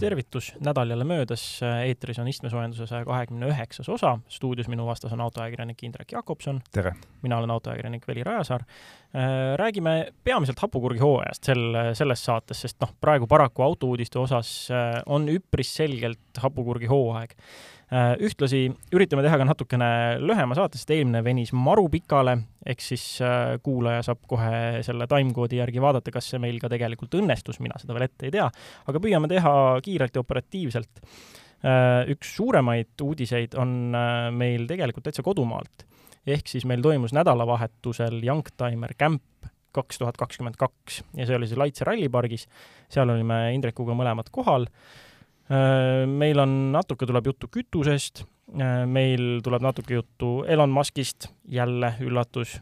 tervitus, nädal jälle möödas, eetris on istmesoojenduse saja kahekümne üheksas osa, stuudios minu vastas on autoajakirjanik Indrek Jakobson. tere! mina olen autoajakirjanik Veli Rajasaar. Äh, räägime peamiselt hapukurgi hooajast sel, selles saates, sest noh, praegu paraku autouudiste osas äh, on üpris selgelt hapukurgi hooaeg ühtlasi üritame teha ka natukene lühema saate, sest eelmine venis maru pikale, ehk siis äh, kuulaja saab kohe selle timecode'i järgi vaadata, kas see meil ka tegelikult õnnestus, mina seda veel ette ei tea, aga püüame teha kiirelt ja operatiivselt. Äh, üks suuremaid uudiseid on meil tegelikult täitsa kodumaalt. ehk siis meil toimus nädalavahetusel Youngtimer Camp kaks tuhat kakskümmend kaks ja see oli siis Laitse rallipargis, seal olime Indrekuga mõlemad kohal Äh, meil on, natuke tuleb juttu kütusest, äh, meil tuleb natuke juttu Elon Muskist, jälle üllatus,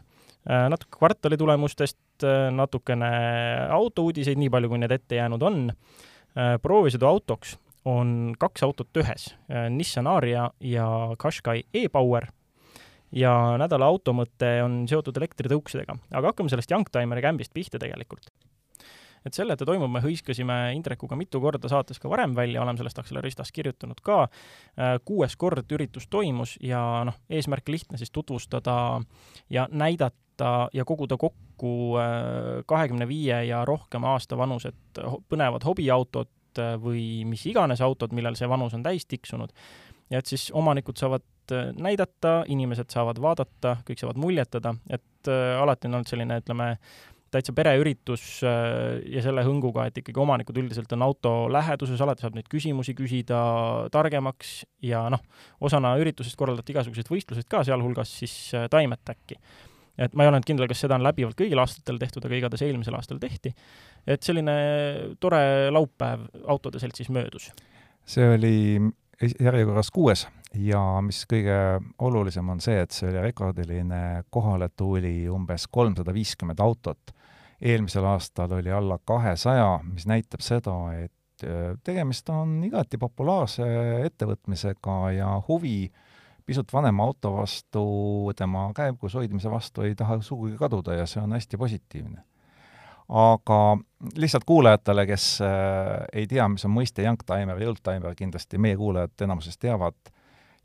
äh, natuke kvartali tulemustest, natukene autouudiseid, nii palju, kui need ette jäänud on. proovisõiduautoks on kaks autot ühes, Nissan Aria ja Qashqai e-Power. Ja nädala automõte on seotud elektritõuksidega. aga hakkame sellest Youngtimeri kämbist pihta tegelikult et selle ette toimub, me hõiskasime Indrekuga mitu korda saates ka varem välja, oleme sellest Acceleristas kirjutanud ka. Äh, kuues kord üritus toimus ja noh, eesmärk lihtne siis tutvustada ja näidata ja koguda kokku äh, kahekümne viie ja rohkem aasta vanused põnevad hobiautod äh, või mis iganes autod, millel see vanus on täis tiksunud. ja et siis omanikud saavad näidata, inimesed saavad vaadata, kõik saavad muljetada, et alati on olnud selline, ütleme, täitsa pereüritus äh, ja selle hõnguga, et ikkagi omanikud üldiselt on auto läheduses, alati saab neid küsimusi küsida targemaks ja noh, osana üritusest korraldati igasugused võistlused ka, sealhulgas siis äh, Time Attacki. et ma ei ole nüüd kindel, kas seda on läbivalt kõigil aastatel tehtud, aga igatahes eelmisel aastal tehti. et selline tore laupäev autode seltsis möödus. see oli järjekorras kuues ja mis kõige olulisem on see, et see oli rekordiline, kohale tuli umbes kolmsada viiskümmend autot eelmisel aastal oli alla kahesaja, mis näitab seda, et äh, tegemist on igati populaarse ettevõtmisega ja huvi pisut vanema auto vastu, tema käigus hoidmise vastu ei taha sugugi kaduda ja see on hästi positiivne. aga lihtsalt kuulajatele, kes äh, ei tea, mis on mõiste youngtimer ja oldtimer, kindlasti meie kuulajad enamuses teavad,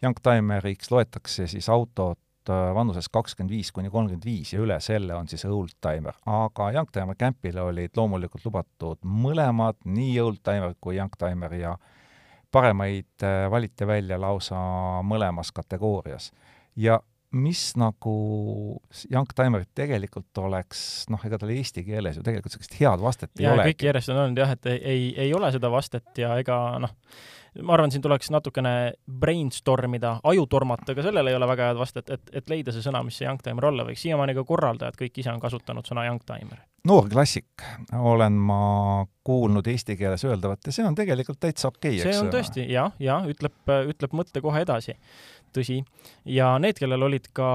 youngtimeriks loetakse siis autot, vanuses kakskümmend viis kuni kolmkümmend viis ja üle selle on siis oldtimer. aga Youngtimer Campile olid loomulikult lubatud mõlemad, nii oldtimer kui Youngtimer ja paremaid äh, valiti välja lausa mõlemas kategoorias. ja mis nagu Youngtimerit tegelikult oleks, noh, ega tal eesti keeles ju tegelikult sellist head vastet ja, ei ole. kõik järjest on olnud jah, et ei, ei, ei ole seda vastet ja ega noh, ma arvan, siin tuleks natukene brainstorm ida, aju tormata, ka sellele ei ole väga head vastet, et, et leida see sõna, mis see youngtimer olla võiks. siiamaani ka korraldajad kõik ise on kasutanud sõna youngtimer. noor klassik olen ma kuulnud eesti keeles öeldavat ja see on tegelikult täitsa okei okay,, eks? see on tõesti jah, ja ütleb, ütleb mõtte kohe edasi tõsi. ja need, kellel olid ka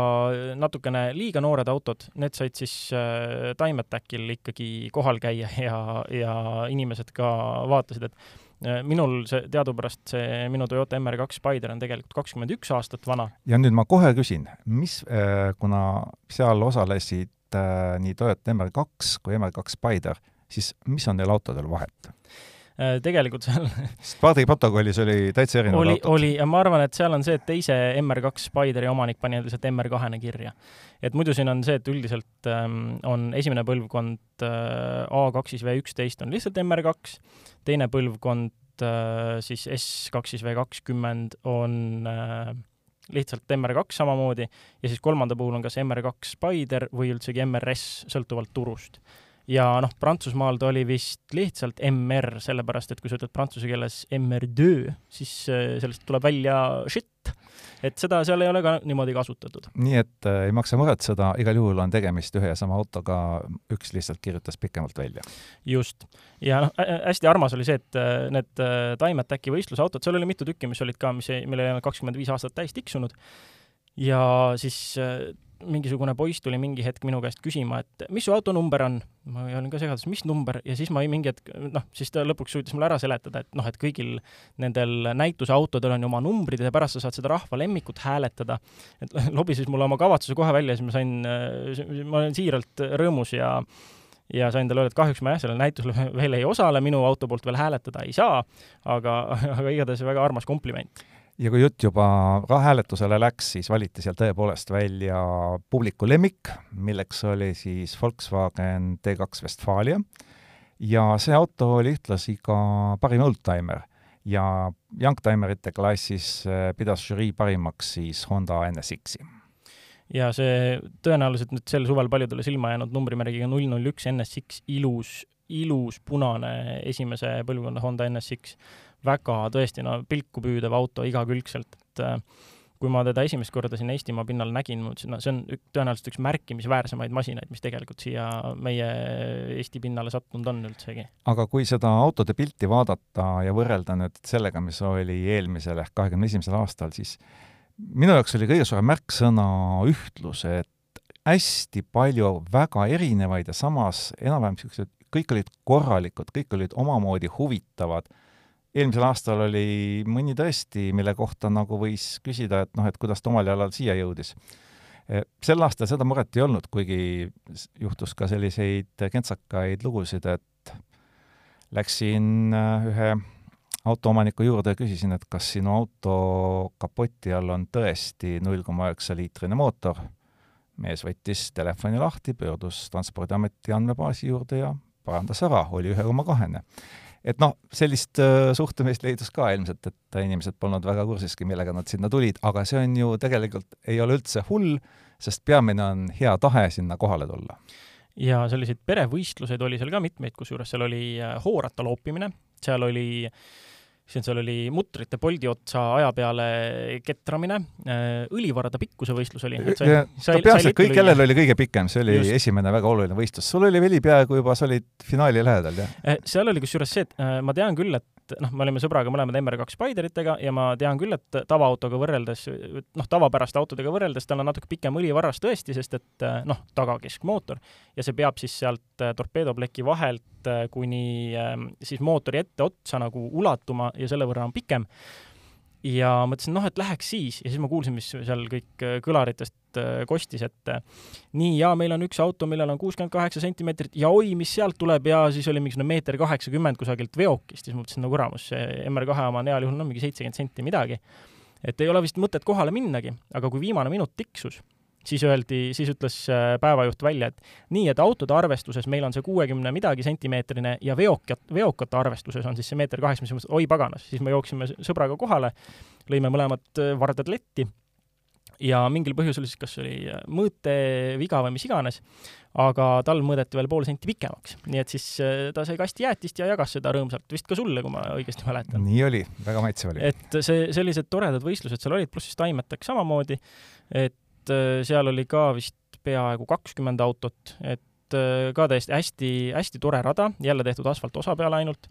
natukene liiga noored autod, need said siis äh, Time Attackil ikkagi kohal käia ja, ja inimesed ka vaatasid, et Äh, minul see, teadupärast see minu Toyota MR2 Spider on tegelikult kakskümmend üks aastat vana. ja nüüd ma kohe küsin, mis, äh, kuna seal osalesid äh, nii Toyota MR2 kui MR2 Spider, siis mis on neil autodel vahet? Äh, tegelikult seal Spardi protokollis oli täitsa erinevad oli, oli ja ma arvan, et seal on see, et teise MR2 Spideri omanik pani lihtsalt MR2-ne kirja. et muidu siin on see, et üldiselt ähm, on esimene põlvkond äh, A2 siis V11 on lihtsalt MR2, teine põlvkond äh, siis S2 siis V20 on äh, lihtsalt MR2 samamoodi ja siis kolmanda puhul on kas MR2 Spider või üldsegi MRS, sõltuvalt turust ja noh, Prantsusmaal ta oli vist lihtsalt MR, sellepärast et kui sa ütled prantsuse keeles MR2, siis äh, sellest tuleb välja shit. et seda seal ei ole ka niimoodi kasutatud. nii et äh, ei maksa muretseda, igal juhul on tegemist ühe ja sama autoga, üks lihtsalt kirjutas pikemalt välja. just. ja noh, hästi armas oli see, et äh, need äh, Time Attacki võistlusautod, seal oli mitu tükki, mis olid ka, mis millel ei olnud kakskümmend viis aastat täis tiksunud, ja siis äh, mingisugune poiss tuli mingi hetk minu käest küsima, et mis su auto number on. ma olin ka segaduses, mis number, ja siis ma mingi hetk, noh, siis ta lõpuks suutis mulle ära seletada, et noh, et kõigil nendel näituseautodel on ju oma numbrid ja pärast sa saad seda rahva lemmikut hääletada. et lobises mulle oma kavatsuse kohe välja, siis ma sain, ma olin siiralt rõõmus ja ja sain talle öelda, et kahjuks ma jah, sellel näitusel veel ei osale, minu auto poolt veel hääletada ei saa, aga, aga igatahes väga armas kompliment ja kui jutt juba hääletusele läks, siis valiti seal tõepoolest välja publiku lemmik, milleks oli siis Volkswagen T2 Westfalia ja see auto oli ühtlasi ka parim oldtimer. Ja youngtimerite klassis eh, pidas žürii parimaks siis Honda NSX-i ja see tõenäoliselt nüüd sel suvel paljudele silma jäänud numbrimärgiga null null üks NSX, ilus, ilus punane esimese põlvkonna Honda NSX väga tõesti, no pilku püüdev auto igakülgselt, et äh, kui ma teda esimest korda siin Eestimaa pinnal nägin, ma mõtlesin, no see on ük, tõenäoliselt üks märkimisväärsemaid masinaid, mis tegelikult siia meie Eesti pinnale sattunud on üldsegi. aga kui seda autode pilti vaadata ja võrrelda nüüd sellega, mis oli eelmisel ehk kahekümne esimesel aastal, siis minu jaoks oli kõige suurem märksõna ühtlus, et hästi palju väga erinevaid ja samas enam-vähem niisugused, kõik olid korralikud, kõik olid omamoodi huvitavad eelmisel aastal oli mõni tõesti, mille kohta nagu võis küsida, et noh, et kuidas ta omal jalal siia jõudis. E, sel aastal seda muret ei olnud, kuigi juhtus ka selliseid kentsakaid lugusid, et läksin äh, ühe autoomaniku juurde ja küsisin, et kas sinu auto kapoti all on tõesti null koma üheksa liitrine mootor. mees võttis telefoni lahti, pöördus Transpordiameti andmebaasi juurde ja parandas ära, oli ühe koma kahene et noh, sellist äh, suhtumist leidus ka ilmselt, et inimesed polnud väga kursiski, millega nad sinna tulid, aga see on ju tegelikult, ei ole üldse hull, sest peamine on hea tahe sinna kohale tulla. ja selliseid perevõistluseid oli seal ka mitmeid, kusjuures seal oli äh, hoorata loopimine, seal oli äh, siis seal oli mutrite poldi otsa aja peale ketramine, äh, õlivarade pikkuse võistlus oli. peaasjalikult kõik, kellel oli kõige pikem, see oli Just. esimene väga oluline võistlus. sul oli veli peaaegu juba, sa olid finaali lähedal, jah? Äh, seal oli kusjuures see, et äh, ma tean küll, et et noh, me olime sõbraga mõlemad MR2 Spideritega ja ma tean küll, et tavaautoga võrreldes, noh, tavapäraste autodega võrreldes tal on natuke pikem õlivarras tõesti, sest et noh, tagakeskmootor. Ja see peab siis sealt äh, torpeedopleki vahelt äh, kuni ähm, siis mootori etteotsa nagu ulatuma ja selle võrra on pikem. Ja mõtlesin, noh, et läheks siis. Ja siis ma kuulsin, mis seal kõik kõlaritest kostis, et äh, nii, ja meil on üks auto, millel on kuuskümmend kaheksa sentimeetrit ja oi, mis sealt tuleb ja siis oli mingisugune meeter kaheksakümmend kusagilt veokist, siis mõtlesin, no kuramus, see MR2 oma on heal juhul no mingi seitsekümmend senti midagi. et ei ole vist mõtet kohale minnagi, aga kui viimane minut tiksus siis öeldi, siis ütles äh, päevajuht välja, et nii, et autode arvestuses meil on see kuuekümne midagi sentimeetrine ja veokat, veokate arvestuses on siis see meeter kaheksa, siis ma mõtlesin, oi paganas, siis me jooksime sõbraga kohale, lõime mõlemad äh, vardad letti ja mingil põhjusel siis kas oli äh, mõõteviga või mis iganes, aga tal mõõdeti veel pool senti pikemaks. nii et siis ta sai kasti jäätist ja jagas seda rõõmsalt, vist ka sulle, kui ma õigesti mäletan. nii oli, väga maitsev oli. et see, sellised toredad võistlused seal olid, pluss siis Taimetaks samamoodi, et äh, seal oli ka vist peaaegu kakskümmend autot, et äh, ka täiesti hästi, hästi tore rada, jälle tehtud asfaltosa peale ainult.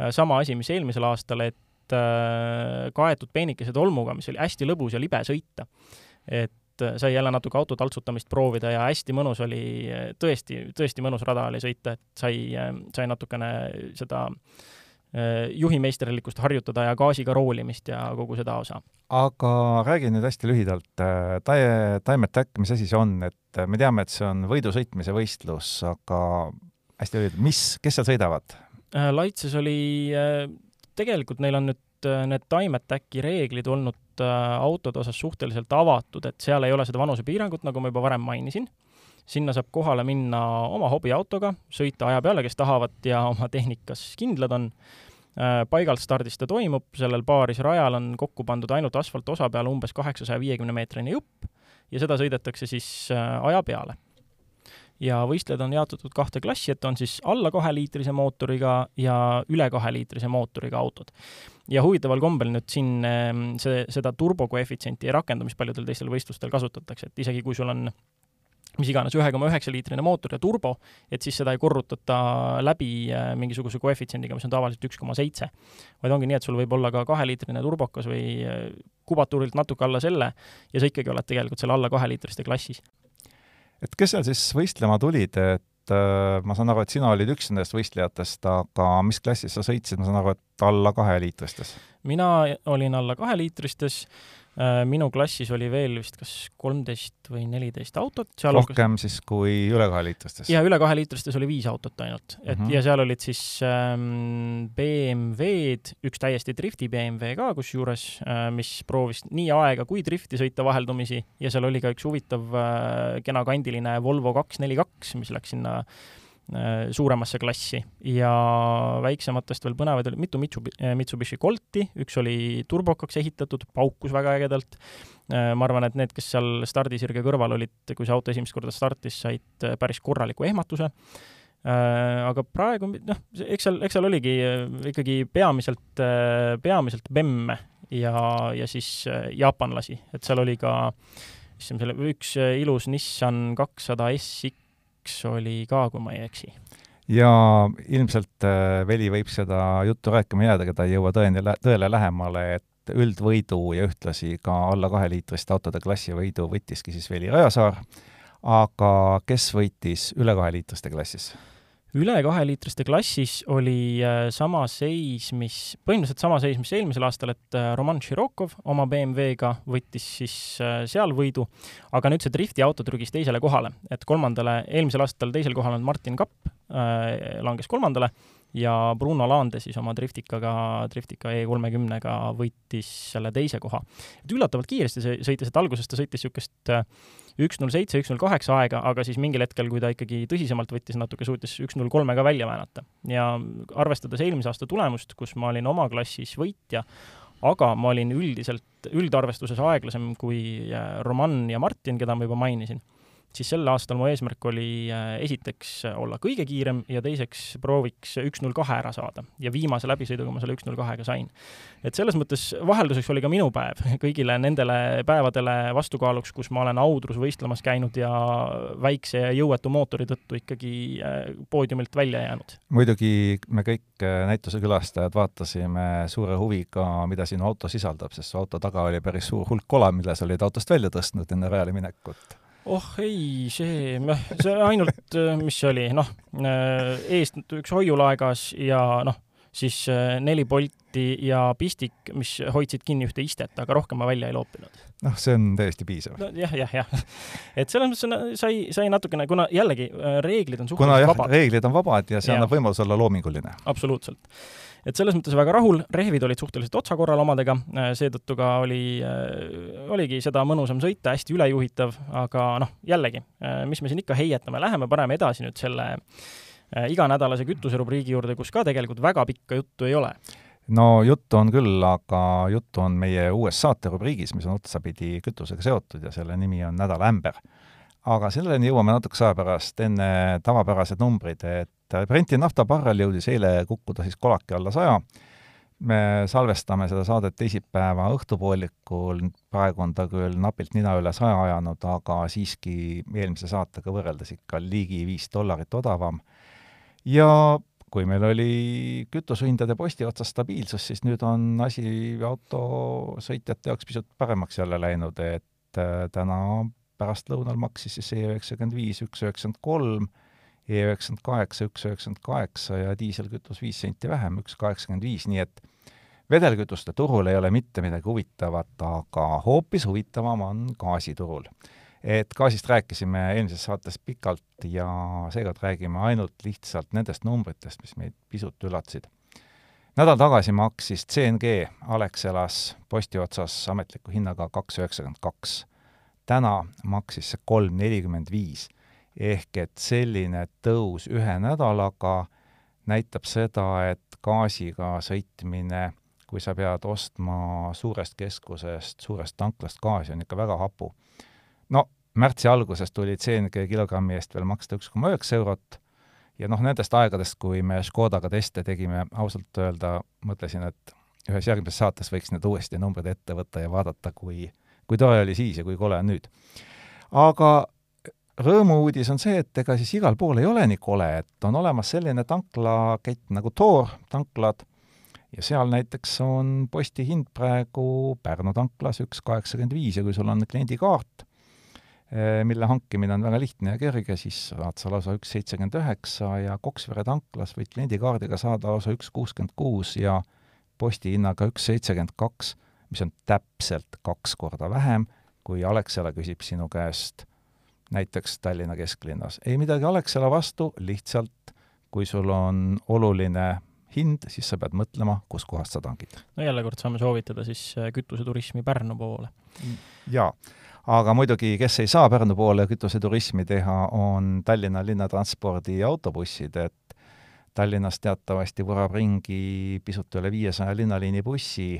Äh, sama asi, mis eelmisel aastal, et kaetud peenikese tolmuga, mis oli hästi lõbus ja libe sõita. Et sai jälle natuke auto taltsutamist proovida ja hästi mõnus oli, tõesti, tõesti mõnus rada oli sõita, et sai, sai natukene seda äh, Äh, juhimeisterlikkust harjutada ja gaasiga roolimist ja kogu seda osa. aga räägi nüüd hästi lühidalt, äh, Tae, Time Attack, mis asi see on, et äh, me teame, et see on võidusõitmise võistlus, aga hästi lühidalt, mis, kes seal sõidavad? Laitses oli, tegelikult neil on nüüd need Time Attacki reeglid olnud autode osas suhteliselt avatud, et seal ei ole seda vanusepiirangut, nagu ma juba varem mainisin sinna saab kohale minna oma hobiautoga, sõita aja peale, kes tahavad ja oma tehnikas kindlad on. Äh, paigalt stardis ta toimub, sellel paaris rajal on kokku pandud ainult asfaltosa peale umbes kaheksasaja viiekümne meetrine jupp ja seda sõidetakse siis äh, aja peale ja võistlejad on jaotatud kahte klassi, et on siis alla kaheliitrise mootoriga ja üle kaheliitrise mootoriga autod. Ja huvitaval kombel nüüd siin ähm, see, seda turbokoefitsienti ei rakendu, mis paljudel teistel võistlustel kasutatakse, et isegi kui sul on mis iganes ühe koma üheksa liitrine mootor ja turbo, et siis seda ei korrutata läbi äh, mingisuguse koefitsiendiga, mis on tavaliselt üks koma seitse. vaid ongi nii, et sul võib olla ka kaheliitrine turbokas või äh, kubatuurilt natuke alla selle ja sa ikkagi oled tegelikult seal alla kaheliitriste klassis. et kes seal siis võistlema tulid, et äh, ma saan aru, et sina olid üks nendest võistlejatest, aga mis klassis sa sõitsid, ma saan aru, et alla kaheliitristes? mina olin alla kaheliitristes minu klassis oli veel vist kas kolmteist või neliteist autot. rohkem hulgas... siis kui üle kaheliitristes? jaa, üle kaheliitristes oli viis autot ainult, et mm -hmm. ja seal olid siis ähm, BMW-d, üks täiesti drifti BMW ka kusjuures äh,, mis proovis nii aega kui drifti sõita vaheldumisi ja seal oli ka üks huvitav äh, kena kandiline Volvo kaks neli kaks, mis läks sinna äh, Äh, suuremasse klassi ja väiksematest veel põnevaid oli mitu äh, Mitsubishi Colti, üks oli turbokaks ehitatud, paukus väga ägedalt. Äh, ma arvan, et need, kes seal stardisirge kõrval olid, kui see auto esimest korda startis, said päris korraliku ehmatuse. aga praegu noh, eks seal, eks seal oligi ikkagi peamiselt, peamiselt bemme ja, ja siis jaapanlasi, et seal oli ka issand, selle üks ilus Nissan kakssada SX kaks oli ka, kui ma ei eksi. ja ilmselt äh, Veli võib seda juttu rääkima jääda, keda ei jõua tõeni, tõele lähemale, et üldvõidu ja ühtlasi ka alla kaheliitriste autode klassivõidu võttiski siis Veli Rajasaar, aga kes võitis üle kaheliitriste klassis? Üle kaheliitriste klassis oli äh, sama seis, mis, põhimõtteliselt sama seis, mis eelmisel aastal, et äh, Roman Širokov oma BMW-ga võttis siis äh, seal võidu, aga nüüd see drifti auto trügis teisele kohale, et kolmandale, eelmisel aastal teisel kohal olnud Martin Kapp langes kolmandale ja Bruno Laande siis oma Driftikaga, Driftika E30-ga võitis selle teise koha. et üllatavalt kiiresti sõitis, et alguses ta sõitis niisugust äh, üks null seitse, üks null kaheksa aega, aga siis mingil hetkel, kui ta ikkagi tõsisemalt võttis natuke, suutis üks null kolme ka välja väänata. ja arvestades eelmise aasta tulemust, kus ma olin oma klassis võitja, aga ma olin üldiselt, üldarvestuses aeglasem kui äh, Roman ja Martin, keda ma juba mainisin siis sel aastal mu eesmärk oli äh, esiteks olla kõige kiirem ja teiseks prooviks üks null kahe ära saada. ja viimase läbisõiduga ma selle üks null kahega sain. et selles mõttes vahelduseks oli ka minu päev kõigile nendele päevadele vastukaaluks, kus ma olen Audrus võistlemas käinud ja väikse ja jõuetu mootori tõttu ikkagi äh, poodiumilt välja jäänud. muidugi me kõik äh, näituse külastajad vaatasime suure huviga, mida sinu auto sisaldab, sest su auto taga oli päris suur hulk kola, mille sa olid autost välja tõstnud enne rajale minekut oh ei, see, noh, see ainult, äh, mis see oli, noh, äh, eest üks hoiulaegas ja noh, siis äh, neli polti ja pistik, mis hoidsid kinni ühte istet, aga rohkem ma välja ei loopinud. noh, see on täiesti piisav no,. jah, jah, jah. et selles mõttes sai, sai natukene, kuna jällegi reeglid on suhteliselt vabad. reeglid on vabad ja see ja. annab võimaluse olla loominguline. absoluutselt et selles mõttes väga rahul, rehvid olid suhteliselt otsakorral omadega, äh, seetõttu ka oli, äh, oligi seda mõnusam sõita, hästi ülejuhitav, aga noh, jällegi, äh, mis me siin ikka heietame, läheme paneme edasi nüüd selle iganädalase kütuserubriigi juurde, kus ka tegelikult väga pikka juttu ei ole no juttu on küll, aga juttu on meie uues saaterubriigis, mis on otsapidi kütusega seotud ja selle nimi on Nädala ämber. aga selleni jõuame natukese aja pärast, enne tavapärased numbrid, et et Brenti naftabarrel jõudis eile kukkuda siis kolaki alla saja. me salvestame seda saadet teisipäeva õhtupoolikul, praegu on ta küll napilt nina üle saja ajanud, aga siiski eelmise saatega võrreldes ikka ligi viis dollarit odavam. ja kui meil oli kütusehindade posti otsas stabiilsus, siis nüüd on asi autosõitjate jaoks pisut paremaks jälle läinud, et äh, täna pärastlõunal maksis siis E üheksakümmend viis, üks üheksakümmend kolm E üheksakümmend kaheksa, üks üheksakümmend kaheksa ja diiselkütus viis senti vähem, üks kaheksakümmend viis, nii et vedelkütuste turul ei ole mitte midagi huvitavat, aga hoopis huvitavam on gaasiturul. et gaasist rääkisime eelmises saates pikalt ja seekord räägime ainult lihtsalt nendest numbritest, mis meid pisut üllatasid. nädal tagasi maksis CNG Alexelas posti otsas ametliku hinnaga kaks üheksakümmend kaks. täna maksis see kolm nelikümmend viis ehk et selline tõus ühe nädalaga näitab seda, et gaasiga sõitmine, kui sa pead ostma suurest keskusest, suurest tanklast gaasi, on ikka väga hapu. no märtsi alguses tuli CNG kilogrammi eest veel maksta üks koma üheksa eurot ja noh, nendest aegadest, kui me Škodaga teste tegime, ausalt öelda mõtlesin, et ühes järgmises saates võiks need uuesti numbrid ette võtta ja vaadata, kui, kui tore oli siis ja kui kole on nüüd. aga rõõmu-uudis on see, et ega siis igal pool ei ole nii kole, et on olemas selline tanklakett nagu Tor tanklad. Ja seal näiteks on postihind praegu Pärnu tanklas üks kaheksakümmend viis ja kui sul on kliendikaart, eh, mille hankimine on väga lihtne ja kerge, siis saad sa lausa üks seitsekümmend üheksa ja Koksvere tanklas võid kliendikaardiga saada lausa üks kuuskümmend kuus ja postihinnaga üks seitsekümmend kaks mis on täpselt kaks korda vähem, kui Alexela küsib sinu käest näiteks Tallinna kesklinnas. ei midagi Alexela vastu, lihtsalt kui sul on oluline hind, siis sa pead mõtlema, kuskohast sa tankid. no jälle kord saame soovitada siis äh, kütuseturismi Pärnu poole. jaa, aga muidugi, kes ei saa Pärnu poole kütuseturismi teha, on Tallinna linnatranspordi autobussid, et Tallinnas teatavasti vurab ringi pisut üle viiesaja linnaliini bussi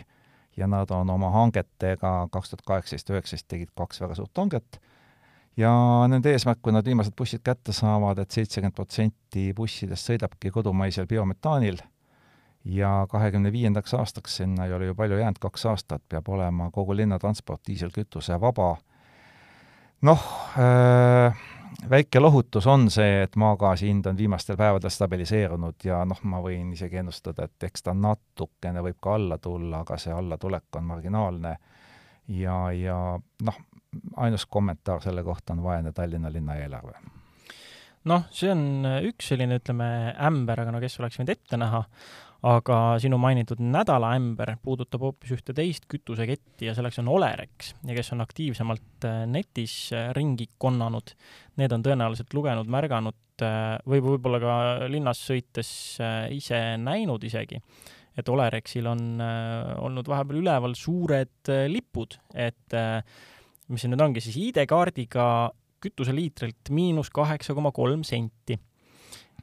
ja nad on oma hangetega, kaks tuhat kaheksateist, üheksateist tegid kaks väga suurt hanget, ja nende eesmärk, kui nad viimased bussid kätte saavad et, et seitsekümmend protsenti bussidest sõidabki kodumaisel biometaanil ja kahekümne viiendaks aastaks, sinna ei ole ju palju jäänud, kaks aastat, peab olema kogu linnatransport diiselkütuse vaba. noh äh,, väike lohutus on see, et maagaasi hind on viimastel päevadel stabiliseerunud ja noh, ma võin isegi ennustada, et eks ta natukene võib ka alla tulla, aga see allatulek on marginaalne. ja, ja noh, ainus kommentaar selle kohta on vaene Tallinna linna eelarve. Noh, see on üks selline, ütleme, ämber, aga no kes oleks võinud ette näha, aga sinu mainitud nädalaämber puudutab hoopis ühte teist kütuseketti ja selleks on Olerex ja kes on aktiivsemalt äh, netis äh, ringi konnanud, need on tõenäoliselt lugenud, märganud äh, või võib-olla ka linnas sõites ise näinud isegi, et Olerexil on olnud vahepeal üleval suured lipud, et mis see nüüd ongi siis ID-kaardiga kütuseliitrilt miinus kaheksa koma kolm senti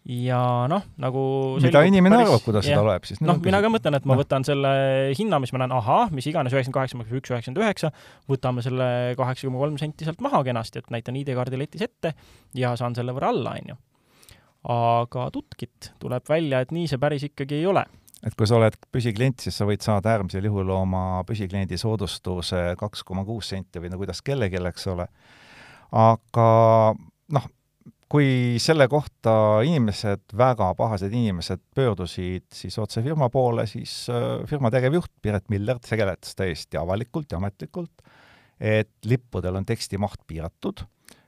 ja noh, nagu mida inimene päris, arvab, kuidas yeah. seda loeb siis? noh, mina ka mõtlen, et ma no. võtan selle hinna, mis ma näen, ahah, mis iganes, üheksakümmend kaheksa maksab üks, üheksakümmend üheksa, võtame selle kaheksa koma kolm senti sealt maha kenasti, et näitan ID-kaardi letis ette ja saan selle võrra alla, on ju. aga tutkit tuleb välja, et nii see päris ikkagi ei ole et kui sa oled püsiklient, siis sa võid saada äärmisel juhul oma püsikliendi soodustuse kaks koma kuus senti või no kuidas kellelgi, eks ole. aga noh, kui selle kohta inimesed, väga pahased inimesed pöördusid siis otse firma poole, siis äh, firma tegevjuht Piret Miller seletas täiesti avalikult ja ametlikult, et lippudel on tekstimaht piiratud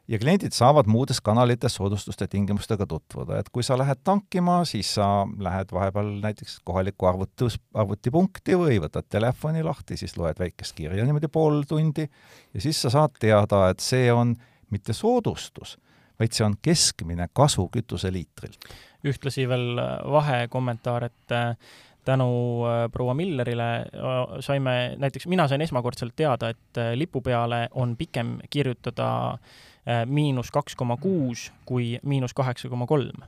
ja kliendid saavad muudes kanalites soodustuste tingimustega tutvuda, et kui sa lähed tankima, siis sa lähed vahepeal näiteks kohalikku arvutus, arvutipunkti või võtad telefoni lahti, siis loed väikest kirja niimoodi pool tundi ja siis sa saad teada, et see on mitte soodustus, vaid see on keskmine kasu kütuseliitrilt. ühtlasi veel äh, vahekommentaar, et äh, tänu äh, proua Millerile saime, näiteks mina sain esmakordselt teada, et lipu peale on pikem kirjutada miinus kaks koma kuus kui miinus kaheksa koma kolm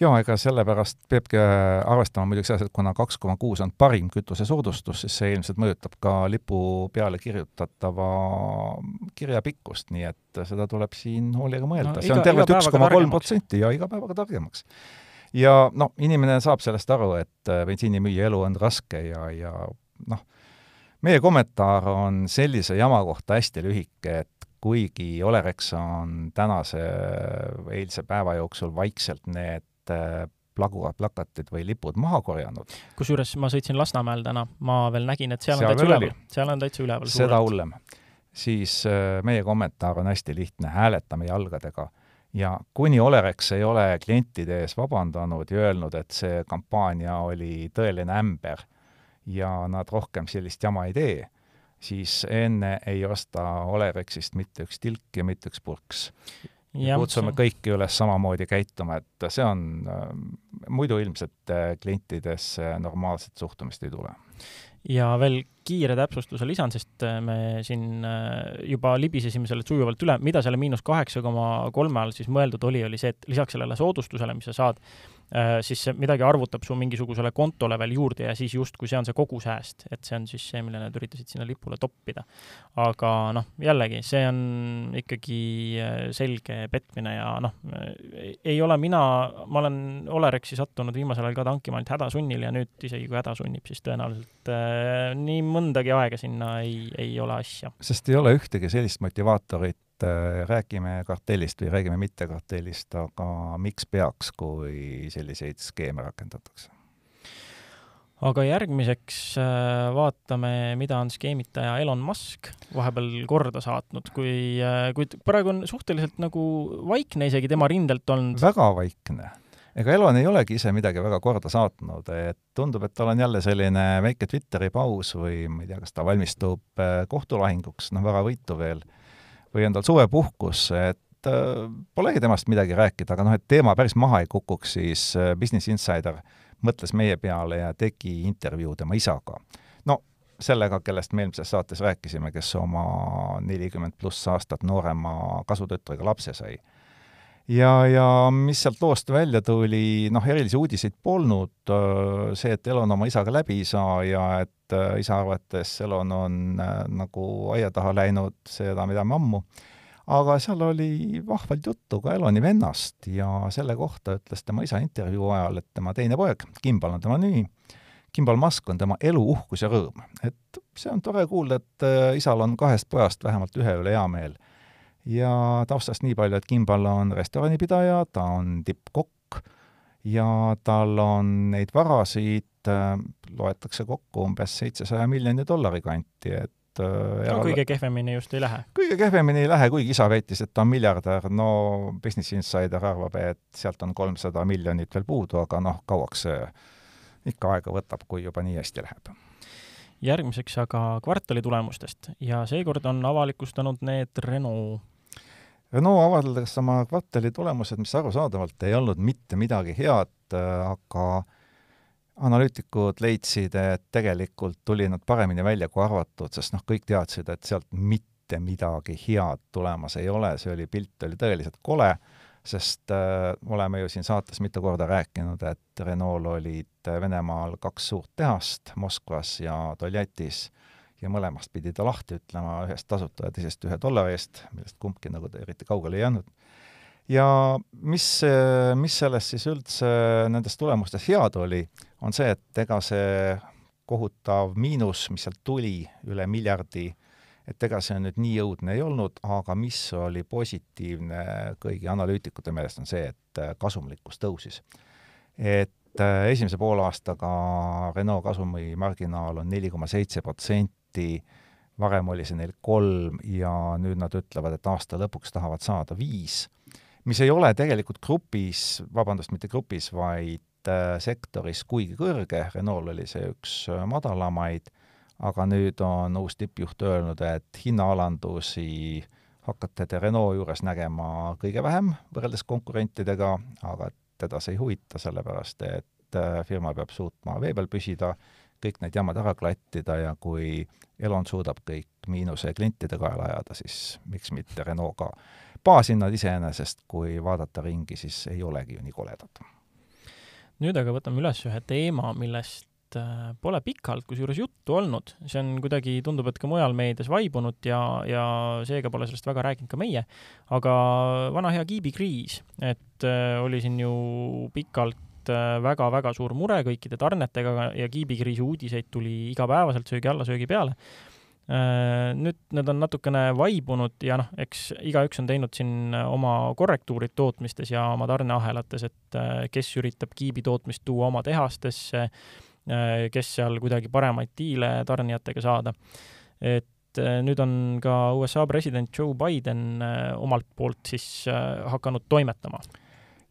jaa, ega sellepärast peabki äh, arvestama muidugi selles, et kuna kaks koma kuus on parim kütusesoodustus, siis see ilmselt mõjutab ka lipu peale kirjutatava kirja pikkust, nii et seda tuleb siin hoolega mõelda no,. see on tervelt üks koma kolm protsenti ja iga päevaga targemaks. ja noh, inimene saab sellest aru, et äh, bensiinimüüja elu on raske ja, ja noh, meie kommentaar on sellise jama kohta hästi lühike, et kuigi Olerex on tänase, eilse päeva jooksul vaikselt need Äh, plaguvad plakatid või lipud maha korjanud. kusjuures ma sõitsin Lasnamäel täna, ma veel nägin, et seal, seal on täitsa üleval, seal on täitsa üleval. seda hullem. siis äh, meie kommentaar on hästi lihtne, hääletame jalgadega. ja kuni Olerex ei ole klientide ees vabandanud ja öelnud, et see kampaania oli tõeline ämber ja nad rohkem sellist jama ei tee, siis enne ei osta Olerexist mitte üks tilk ja mitte üks purks ja kutsume kõiki üles samamoodi käituma, et see on äh,, muidu ilmselt äh, klientidesse normaalset suhtumist ei tule. ja veel kiire täpsustuse lisan, sest äh, me siin juba libisesime selle sujuvalt üle, mida selle miinus kaheksa koma kolme all siis mõeldud oli, oli see, et lisaks sellele soodustusele, mis sa saad, siis see midagi arvutab su mingisugusele kontole veel juurde ja siis justkui see on see kogusääst, et see on siis see, mille nad üritasid sinna lipule toppida. aga noh, jällegi, see on ikkagi äh, selge petmine ja noh, ei ole mina, ma olen Olerexi sattunud viimasel ajal ka tankima ainult hädasunnil ja nüüd isegi kui häda sunnib, siis tõenäoliselt äh, nii mõndagi aega sinna ei, ei ole asja. sest ei ole ühtegi sellist motivaatorit, et äh, räägime kartellist või räägime mitte kartellist, aga miks peaks, kui selliseid skeeme rakendatakse? aga järgmiseks äh, vaatame, mida on skeemitaja Elon Musk vahepeal korda saatnud, kui, äh, kuid praegu on suhteliselt nagu vaikne isegi tema rindelt olnud. väga vaikne ega Elon ei olegi ise midagi väga korda saatnud, et tundub, et tal on jälle selline väike Twitteri paus või ma ei tea, kas ta valmistub kohtulahinguks, noh, väga võitu veel, või on tal suvepuhkus, et äh, polegi temast midagi rääkida, aga noh, et teema päris maha ei kukuks, siis äh, Business Insider mõtles meie peale ja tegi intervjuu tema isaga. no sellega, kellest me eelmises saates rääkisime, kes oma nelikümmend pluss aastat noorema kasutütrega lapse sai ja, ja mis sealt loost välja tuli, noh, erilisi uudiseid polnud, see, et Elon oma isaga läbi ei saa ja et isa arvates Elon on nagu aia taha läinud, seda me teame ammu, aga seal oli vahvalt juttu ka Eloni vennast ja selle kohta ütles tema isa intervjuu ajal, et tema teine poeg, Kimbal on tema nimi, Kimbal Musk on tema elu uhkus ja rõõm. et see on tore kuulda, et isal on kahest pojast vähemalt ühe üle hea meel ja taustast nii palju, et Kimbal on restoranipidaja, ta on tippkokk ja tal on neid varasid äh,, loetakse kokku umbes seitsesaja miljoni dollari kanti, et äh, no kõige kehvemini just ei lähe? kõige kehvemini ei lähe, kuigi isa väitis, et ta on miljardär, no Business Insider arvab, et sealt on kolmsada miljonit veel puudu, aga noh, kauaks see ikka aega võtab, kui juba nii hästi läheb. Järgmiseks aga kvartali tulemustest. Ja seekord on avalikustanud need Renault Renault avaldas oma kvartali tulemused, mis arusaadavalt ei olnud mitte midagi head, aga analüütikud leidsid, et tegelikult tuli nad paremini välja kui arvatud, sest noh, kõik teadsid, et sealt mitte midagi head tulemas ei ole, see oli, pilt oli tõeliselt kole, sest äh, oleme ju siin saates mitu korda rääkinud, et Renault olid Venemaal kaks suurt tehast, Moskvas ja Toljatis ja mõlemast pidi ta lahti ütlema, ühest tasuta ja teisest ühe dollari eest, millest kumbki nagu eriti kaugele ei jäänud. ja mis, mis sellest siis üldse nendest tulemustest head oli, on see, et ega see kohutav miinus, mis sealt tuli, üle miljardi, et ega see nüüd nii õudne ei olnud, aga mis oli positiivne kõigi analüütikute meelest, on see, et kasumlikkus tõusis. et esimese poolaastaga Renault kasumimarginaal on neli koma seitse protsenti, protsenti, varem oli see neil kolm ja nüüd nad ütlevad, et aasta lõpuks tahavad saada viis, mis ei ole tegelikult grupis, vabandust, mitte grupis, vaid äh, sektoris kuigi kõrge, Renault oli see üks äh, madalamaid, aga nüüd on uus tippjuht öelnud, et hinnaalandusi hakkate te Renault juures nägema kõige vähem võrreldes konkurentidega, aga teda see ei huvita, sellepärast et äh, firma peab suutma vee peal püsida kõik need jamad ära klattida ja kui Elon suudab kõik miinuse klientide kaela ajada, siis miks mitte Renault ka. baashinnad iseenesest, kui vaadata ringi, siis ei olegi ju nii koledad. nüüd aga võtame üles ühe teema, millest äh, pole pikalt kusjuures juttu olnud, see on kuidagi, tundub, et ka mujal meedias vaibunud ja, ja seega pole sellest väga rääkinud ka meie, aga vana hea kiibikriis, et äh, oli siin ju pikalt väga-väga äh, suur mure kõikide tarnetega ja kiibikriisi uudiseid tuli igapäevaselt söögi alla, söögi peale. Äh, nüüd need on natukene vaibunud ja noh, eks igaüks on teinud siin oma korrektuurid tootmistes ja oma tarneahelates, et äh, kes üritab kiibi tootmist tuua oma tehastesse, kes seal kuidagi paremaid diile tarnijatega saada. et nüüd on ka USA president Joe Biden omalt poolt siis hakanud toimetama.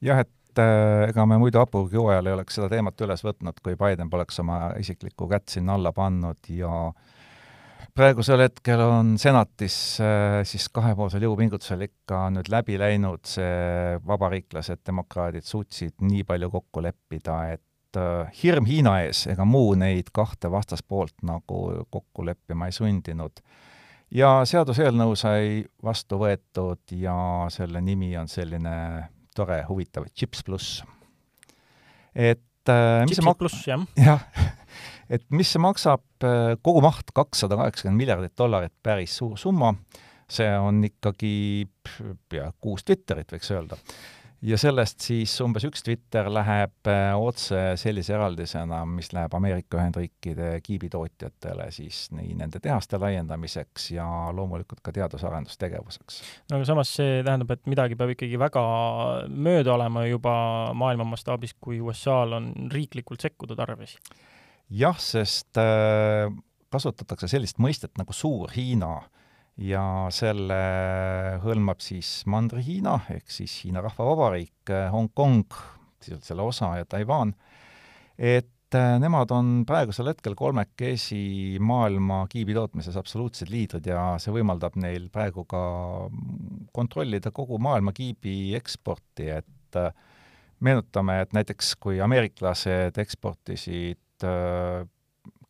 jah, et et äh, ega me muidu hapuküügi ajal ei oleks seda teemat üles võtnud, kui Biden poleks oma isiklikku kätt sinna alla pannud ja praegusel hetkel on senatis äh, siis kahepoolsel jõupingutusel ikka nüüd läbi läinud, see vabariiklased, demokraadid suutsid nii palju kokku leppida, et äh, hirm Hiina ees ega muu neid kahte vastaspoolt nagu kokku leppima ei sundinud. ja seaduseelnõu sai vastu võetud ja selle nimi on selline tore, huvitav Chips pluss. et äh, mis see mak-, jah. Jah, et mis see maksab, äh, kogumaht kakssada kaheksakümmend miljardit dollarit, päris suur summa, see on ikkagi pea kuus Twitterit, võiks öelda ja sellest siis umbes üks Twitter läheb äh, otse sellise eraldisena, mis läheb Ameerika Ühendriikide kiibitootjatele siis nii nende tehaste laiendamiseks ja loomulikult ka teadus-arendustegevuseks. no aga samas see tähendab, et midagi peab ikkagi väga mööda olema juba maailma mastaabis, kui USA-l on riiklikult sekkuda tarvis. jah, sest äh, kasutatakse sellist mõistet nagu Suur-Hiina ja selle hõlmab siis Mandri-Hiina ehk siis Hiina Rahvavabariik, Hongkong, sisuliselt selle osa ja Taiwan, et äh, nemad on praegusel hetkel kolmekesi maailma kiibi tootmises absoluutsed liidrid ja see võimaldab neil praegu ka kontrollida kogu maailma kiibi eksporti, et äh, meenutame, et näiteks kui ameeriklased eksportisid äh,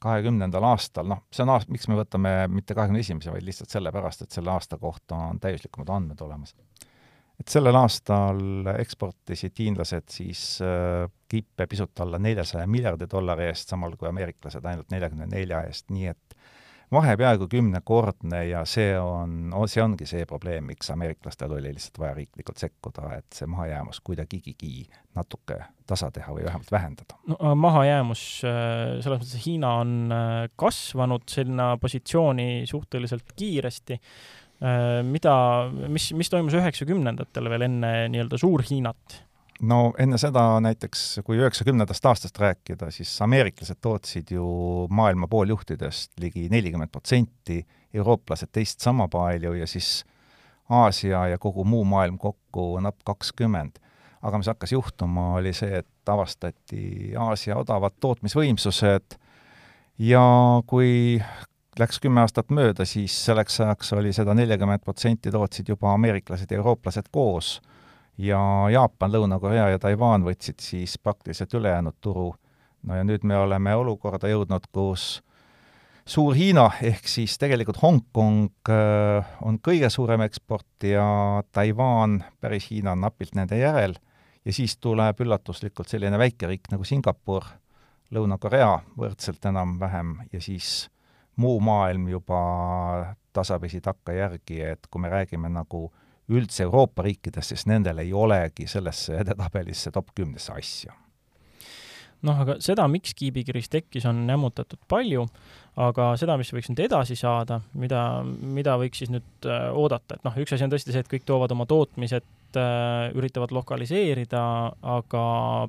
kahekümnendal aastal, noh, see on aast-, miks me võtame mitte kahekümne esimese, vaid lihtsalt sellepärast, et selle aasta kohta on täiuslikumad andmed olemas. et sellel aastal eksportisid hiinlased siis äh, kippe pisut alla neljasaja miljardi dollari eest, samal kui ameeriklased ainult neljakümne nelja eest, nii et vahe peaaegu kümnekordne ja see on, see ongi see probleem, miks ameeriklastel oli lihtsalt vaja riiklikult sekkuda, et see mahajäämus kuidagigi natuke tasa teha või vähemalt vähendada. no mahajäämus, äh, selles mõttes, Hiina on äh, kasvanud sinna positsiooni suhteliselt kiiresti, äh, mida, mis, mis toimus üheksakümnendatel veel enne nii-öelda Suur-Hiinat? No enne seda näiteks, kui üheksakümnendast aastast rääkida, siis ameeriklased tootsid ju maailma pooljuhtidest ligi nelikümmend protsenti, eurooplased teist sama palju ja siis Aasia ja kogu muu maailm kokku napp kakskümmend. aga mis hakkas juhtuma, oli see, et avastati Aasia odavad tootmisvõimsused ja kui läks kümme aastat mööda, siis selleks ajaks oli seda nelikümmend protsenti tootsid juba ameeriklased ja eurooplased koos ja Jaapan, Lõuna-Korea ja Taiwan võtsid siis praktiliselt ülejäänud turu. no ja nüüd me oleme olukorda jõudnud, kus Suur-Hiina ehk siis tegelikult Hongkong äh, on kõige suurem eksportija, Taiwan, päris Hiina on napilt nende järel, ja siis tuleb üllatuslikult selline väikeriik nagu Singapur, Lõuna-Korea võrdselt enam-vähem ja siis muu maailm juba tasapisi takkajärgi, et kui me räägime nagu üldse Euroopa riikidest, siis nendel ei olegi sellesse edetabelisse top kümnesse asja. Noh, aga seda, miks kiibikriis tekkis, on nämmutatud palju, aga seda, mis võiks nüüd edasi saada, mida, mida võiks siis nüüd äh, oodata, et noh, üks asi on tõesti see, et kõik toovad oma tootmised üritavad lokaliseerida, aga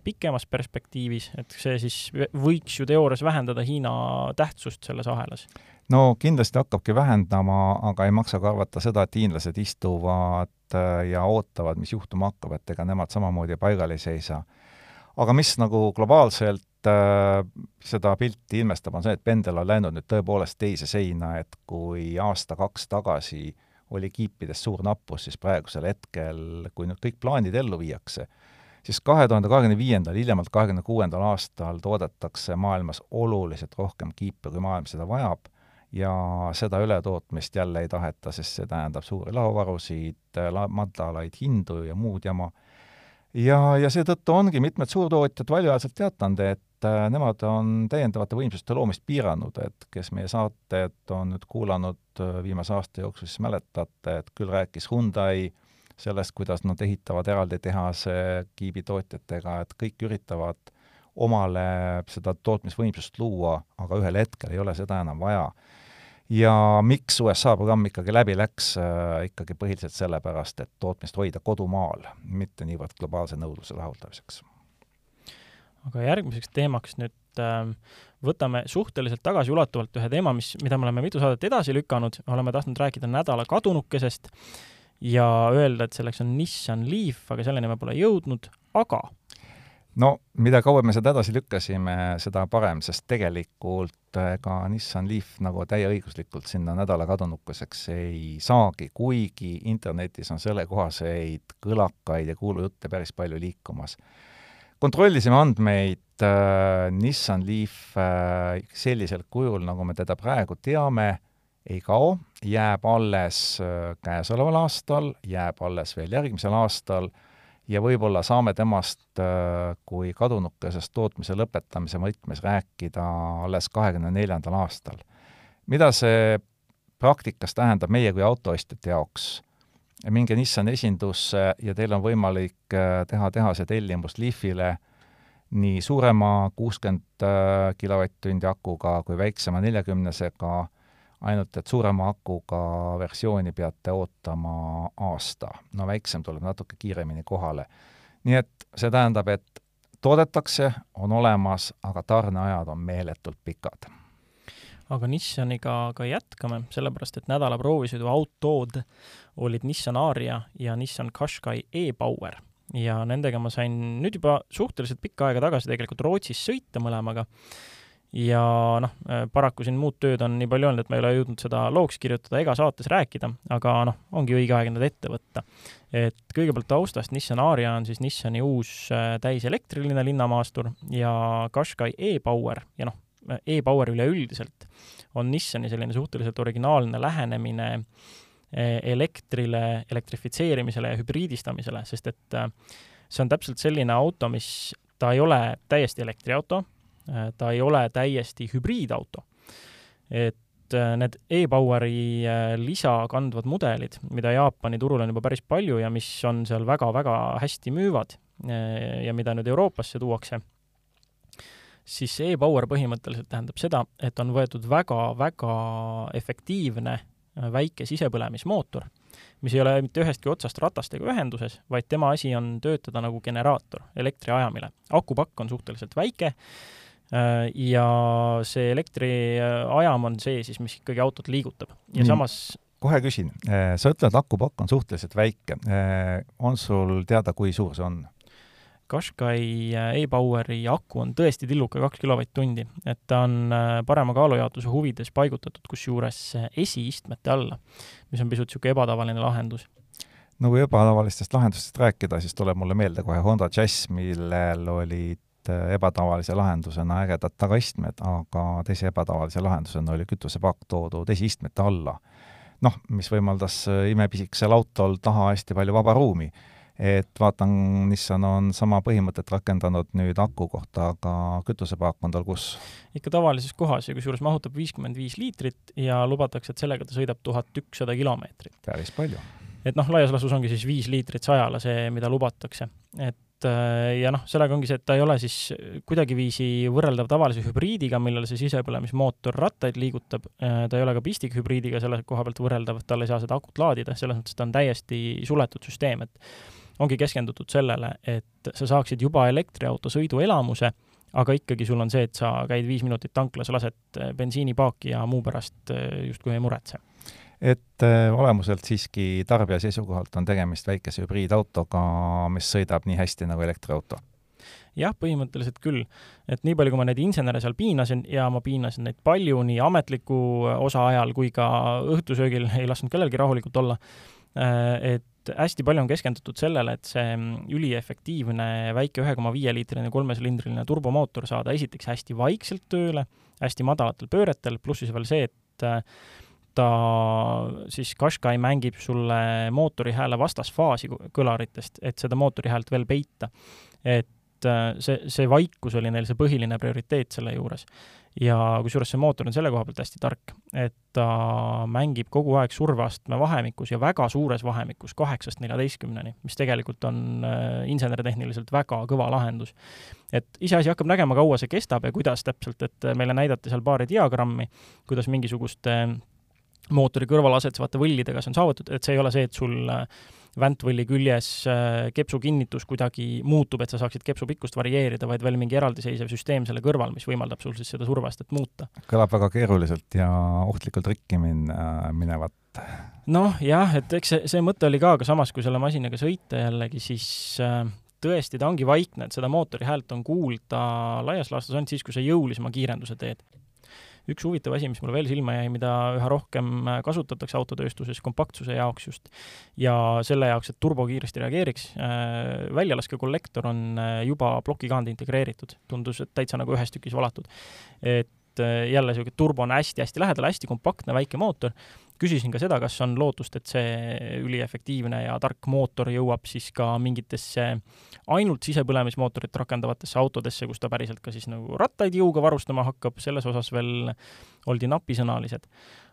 pikemas perspektiivis, et see siis võiks ju teoorias vähendada Hiina tähtsust selles ahelas no kindlasti hakkabki vähendama, aga ei maksa ka arvata seda, et hiinlased istuvad äh, ja ootavad, mis juhtuma hakkab, et ega nemad samamoodi paigal ei seisa. aga mis nagu globaalselt äh, seda pilti ilmestab, on see, et pendel on läinud nüüd tõepoolest teise seina, et kui aasta-kaks tagasi oli kiipides suur nappus, siis praegusel hetkel, kui nüüd kõik plaanid ellu viiakse, siis kahe tuhande kahekümne viiendal, hiljemalt kahekümne kuuendal aastal toodetakse maailmas oluliselt rohkem kiipe, kui maailm seda vajab ja seda ületootmist jälle ei taheta, sest see tähendab suuri laovarusid, madalaid hindu ja muud jama. Ja, ja seetõttu ongi mitmed suurtootjad valjuhäälselt teatanud, et äh, nemad on täiendavate võimsuste loomist piiranud, et kes meie saated on nüüd kuulanud äh, viimase aasta jooksul, siis mäletate, et küll rääkis Hyundai sellest, kuidas nad ehitavad eraldi tehase kiibitootjatega, et kõik üritavad omale seda tootmisvõimsust luua, aga ühel hetkel ei ole seda enam vaja ja miks USA programm ikkagi läbi läks? Äh,, ikkagi põhiliselt sellepärast, et tootmist hoida kodumaal, mitte niivõrd globaalse nõudluse rahuldamiseks. aga järgmiseks teemaks nüüd äh, võtame suhteliselt tagasiulatuvalt ühe teema, mis, mida me oleme mitu saadet edasi lükanud, oleme tahtnud rääkida nädala kadunukesest ja öelda, et selleks on Nissan Leaf, aga selleni me pole jõudnud, aga no mida kauem me seda edasi lükkasime, seda parem, sest tegelikult ega Nissan Leaf nagu täieõiguslikult sinna nädala kadunukeseks ei saagi, kuigi internetis on sellekohaseid kõlakaid ja kuulujutte päris palju liikumas. kontrollisime andmeid äh,, Nissan Leaf äh, sellisel kujul, nagu me teda praegu teame, ei kao, jääb alles käesoleval aastal, jääb alles veel järgmisel aastal äh,, ja võib-olla saame temast äh, kui kadunukesest tootmise lõpetamise võtmes rääkida alles kahekümne neljandal aastal. mida see praktikas tähendab meie kui autoostjate jaoks? minge Nissani esindusse ja teil on võimalik äh, teha tehase tellimus Leafile nii suurema kuuskümmend äh, kilovatt-tundi akuga kui väiksema neljakümnesega ainult et suurema akuga versiooni peate ootama aasta. no väiksem tuleb natuke kiiremini kohale. nii et see tähendab, et toodetakse, on olemas, aga tarneajad on meeletult pikad. aga Nissaniga ka jätkame, sellepärast et nädala proovisõidu autod olid Nissan Aria ja Nissan Qashqai e-Power ja nendega ma sain nüüd juba suhteliselt pikka aega tagasi tegelikult Rootsis sõita mõlemaga ja noh, paraku siin muud tööd on nii palju olnud, et ma ei ole jõudnud seda looks kirjutada ega saates rääkida, aga noh, ongi õige aeg need ette võtta. et kõigepealt taustast, Nissan Aria on siis Nissani uus äh, täiselektriline linnamaastur ja Qashqai e-Power ja noh, e-Power üleüldiselt on Nissani selline suhteliselt originaalne lähenemine äh, elektrile, elektrifitseerimisele ja hübriidistamisele, sest et äh, see on täpselt selline auto, mis, ta ei ole täiesti elektriauto Äh, ta ei ole täiesti hübriidauto. et äh, need e-Poweri äh, lisa kandvad mudelid, mida Jaapani turul on juba päris palju ja mis on seal väga-väga hästi müüvad ja mida nüüd Euroopasse tuuakse, siis see e-Power põhimõtteliselt tähendab seda, et on võetud väga-väga efektiivne väike sisepõlemismootor, mis ei ole mitte ühestki otsast ratastega ühenduses, vaid tema asi on töötada nagu generaator elektriajamile. akupakk on suhteliselt väike Äh, ja see elektriajam on see siis, mis ikkagi autot liigutab ja Nii. samas kohe küsin, äh, sa ütled, akupakk on suhteliselt väike. Äh, on sul teada, kui suur see on? Qashqai e-Poweri aku on tõesti tilluke kaks kilovatt-tundi, et ta on parema kaalujaotuse huvides paigutatud kusjuures esiistmete alla, mis on pisut niisugune ebatavaline lahendus no kui ebatavalistest lahendustest rääkida, siis tuleb mulle meelde kohe Honda Jazz, millel olid Äh, ebatavalise lahendusena ägedad tagaistmed, aga teise ebatavalise lahendusena oli kütusepaak toodud esiistmete alla. noh, mis võimaldas äh, imepisikesel autol taha hästi palju vaba ruumi. et vaatan, Nissan on sama põhimõtet rakendanud nüüd aku kohta, aga kütusepaak on tal kus? ikka tavalises kohas ja kusjuures mahutab viiskümmend viis liitrit ja lubatakse, et sellega ta sõidab tuhat ükssada kilomeetrit. päris palju. et noh, laias laastus ongi siis viis liitrit sajale see, mida lubatakse. et Äh, ja noh, sellega ongi see, et ta ei ole siis kuidagiviisi võrreldav tavalise hübriidiga, millel see sisepõlemismootor rattaid liigutab, äh, ta ei ole ka pistikhübriidiga selle koha pealt võrreldav, et tal ei saa seda akut laadida, selles mõttes ta on täiesti suletud süsteem, et ongi keskendutud sellele, et sa saaksid juba elektriauto sõiduelamuse, aga ikkagi sul on see, et sa käid viis minutit tanklas, lased bensiinipaaki ja muu pärast äh, justkui ei muretse et äh, olemuselt siiski tarbija seisukohalt on tegemist väikese hübriidautoga, mis sõidab nii hästi nagu elektriauto? jah, põhimõtteliselt küll. et nii palju, kui ma neid insenere seal piinasin ja ma piinasin neid palju nii ametliku osa ajal kui ka õhtusöögil, ei lasknud kellelgi rahulikult olla, äh, et hästi palju on keskendutud sellele, et see üliefektiivne väike ühe koma viie liitrine kolmesilindriline turbomootor saada esiteks hästi vaikselt tööle, hästi madalatel pööretel, pluss siis veel see, et äh, ta siis Qashqai mängib sulle mootori hääle vastasfaasi kõlaritest, et seda mootori häält veel peita. et äh, see, see vaikus oli neil see põhiline prioriteet selle juures. ja kusjuures see mootor on selle koha pealt hästi tark, et ta mängib kogu aeg surveastme vahemikus ja väga suures vahemikus, kaheksast neljateistkümneni, mis tegelikult on äh, insenertehniliselt väga kõva lahendus. et iseasi hakkab nägema, kaua see kestab ja kuidas täpselt, et meile näidati seal paari diagrammi, kuidas mingisuguste äh, mootori kõrval asetsevate võllidega see on saavutatud, et see ei ole see, et sul äh, väntvõlli küljes äh, kepsu kinnitus kuidagi muutub, et sa saaksid kepsu pikkust varieerida, vaid veel mingi eraldiseisev süsteem selle kõrval, mis võimaldab sul siis seda survestet muuta. kõlab väga keeruliselt ja ohtlikult rikki min-, minevat. noh, jah, et eks see, see mõte oli ka, aga samas, kui selle masinaga sõita jällegi, siis äh, tõesti, ta ongi vaikne, et seda mootori häält on kuulda laias laastus ainult siis, kui sa jõulisema kiirenduse teed üks huvitav asi, mis mulle veel silma jäi, mida üha rohkem äh, kasutatakse autotööstuses kompaktsuse jaoks just, ja selle jaoks, et turbo kiiresti reageeriks, äh, väljalaskekollektor on äh, juba plokikaande integreeritud, tundus, et täitsa nagu ühes tükis valatud. et jälle niisugune turbo on hästi-hästi lähedal, hästi kompaktne väike mootor. Küsisin ka seda, kas on lootust, et see üliefektiivne ja tark mootor jõuab siis ka mingitesse ainult sisepõlemismootorit rakendavatesse autodesse, kus ta päriselt ka siis nagu rattaid jõuga varustama hakkab, selles osas veel oldi napisõnalised.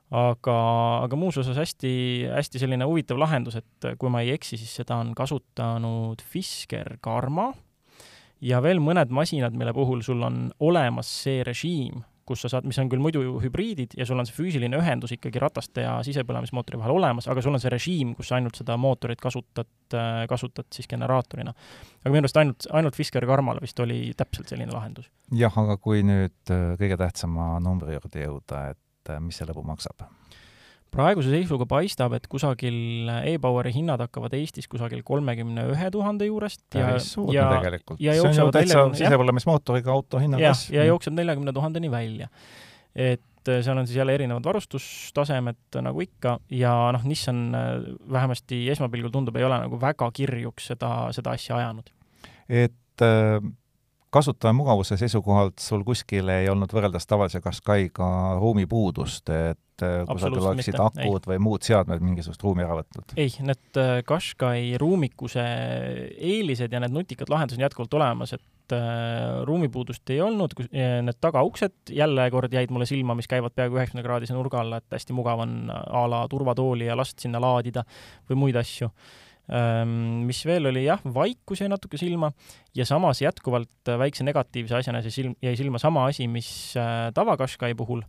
aga, aga muus osas hästi, hästi selline huvitav lahendus, et kui ma ei eksi, siis seda on kasutanud Fisker Karma. Ja veel mõned masinad, mille puhul sul on olemas see režiim, kus sa saad, mis on küll muidu hübriidid ja sul on see füüsiline ühendus ikkagi rataste ja sisepõlemismootori vahel olemas, aga sul on see režiim, kus sa ainult seda mootorit kasutad, kasutad siis generaatorina. aga minu arust ainult, ainult Fisker Karmal vist oli täpselt selline lahendus. jah, aga kui nüüd äh, kõige tähtsama numbri juurde jõuda, et äh, mis see lõbu maksab? Praeguse seisuga paistab, et kusagil e-Poweri hinnad hakkavad Eestis kusagil kolmekümne ühe tuhande juurest ja, päris suur tegelikult. see on ju täitsa sisepõlemismootoriga auto hinna kasv. ja jookseb neljakümne tuhandeni välja. et äh, seal on siis jälle erinevad varustustasemed, nagu ikka, ja noh, Nissan äh, vähemasti esmapilgul tundub, ei ole nagu väga kirjuks seda, seda asja ajanud. et äh, kasutaja mugavuse seisukohalt sul kuskil ei olnud võrreldes tavalise Qashqai'ga ruumipuudust, et äh, kusagil oleksid mitte, akud või muud seadmed mingisugust ruumi ära võtnud? ei, need äh, Qashqai ruumikuse eelised ja need nutikad lahendused on jätkuvalt olemas, et äh, ruumipuudust ei olnud, kus äh, need tagauksed jälle kord jäid mulle silma, mis käivad peaaegu üheksakümne kraadise nurga alla, et hästi mugav on a la turvatooli ja last sinna laadida või muid asju. Ähm, mis veel oli, jah, vaikus jäi natuke silma ja samas jätkuvalt äh, väikse negatiivse asjana see silm, jäi silma sama asi, mis äh, tava-Qashqai puhul,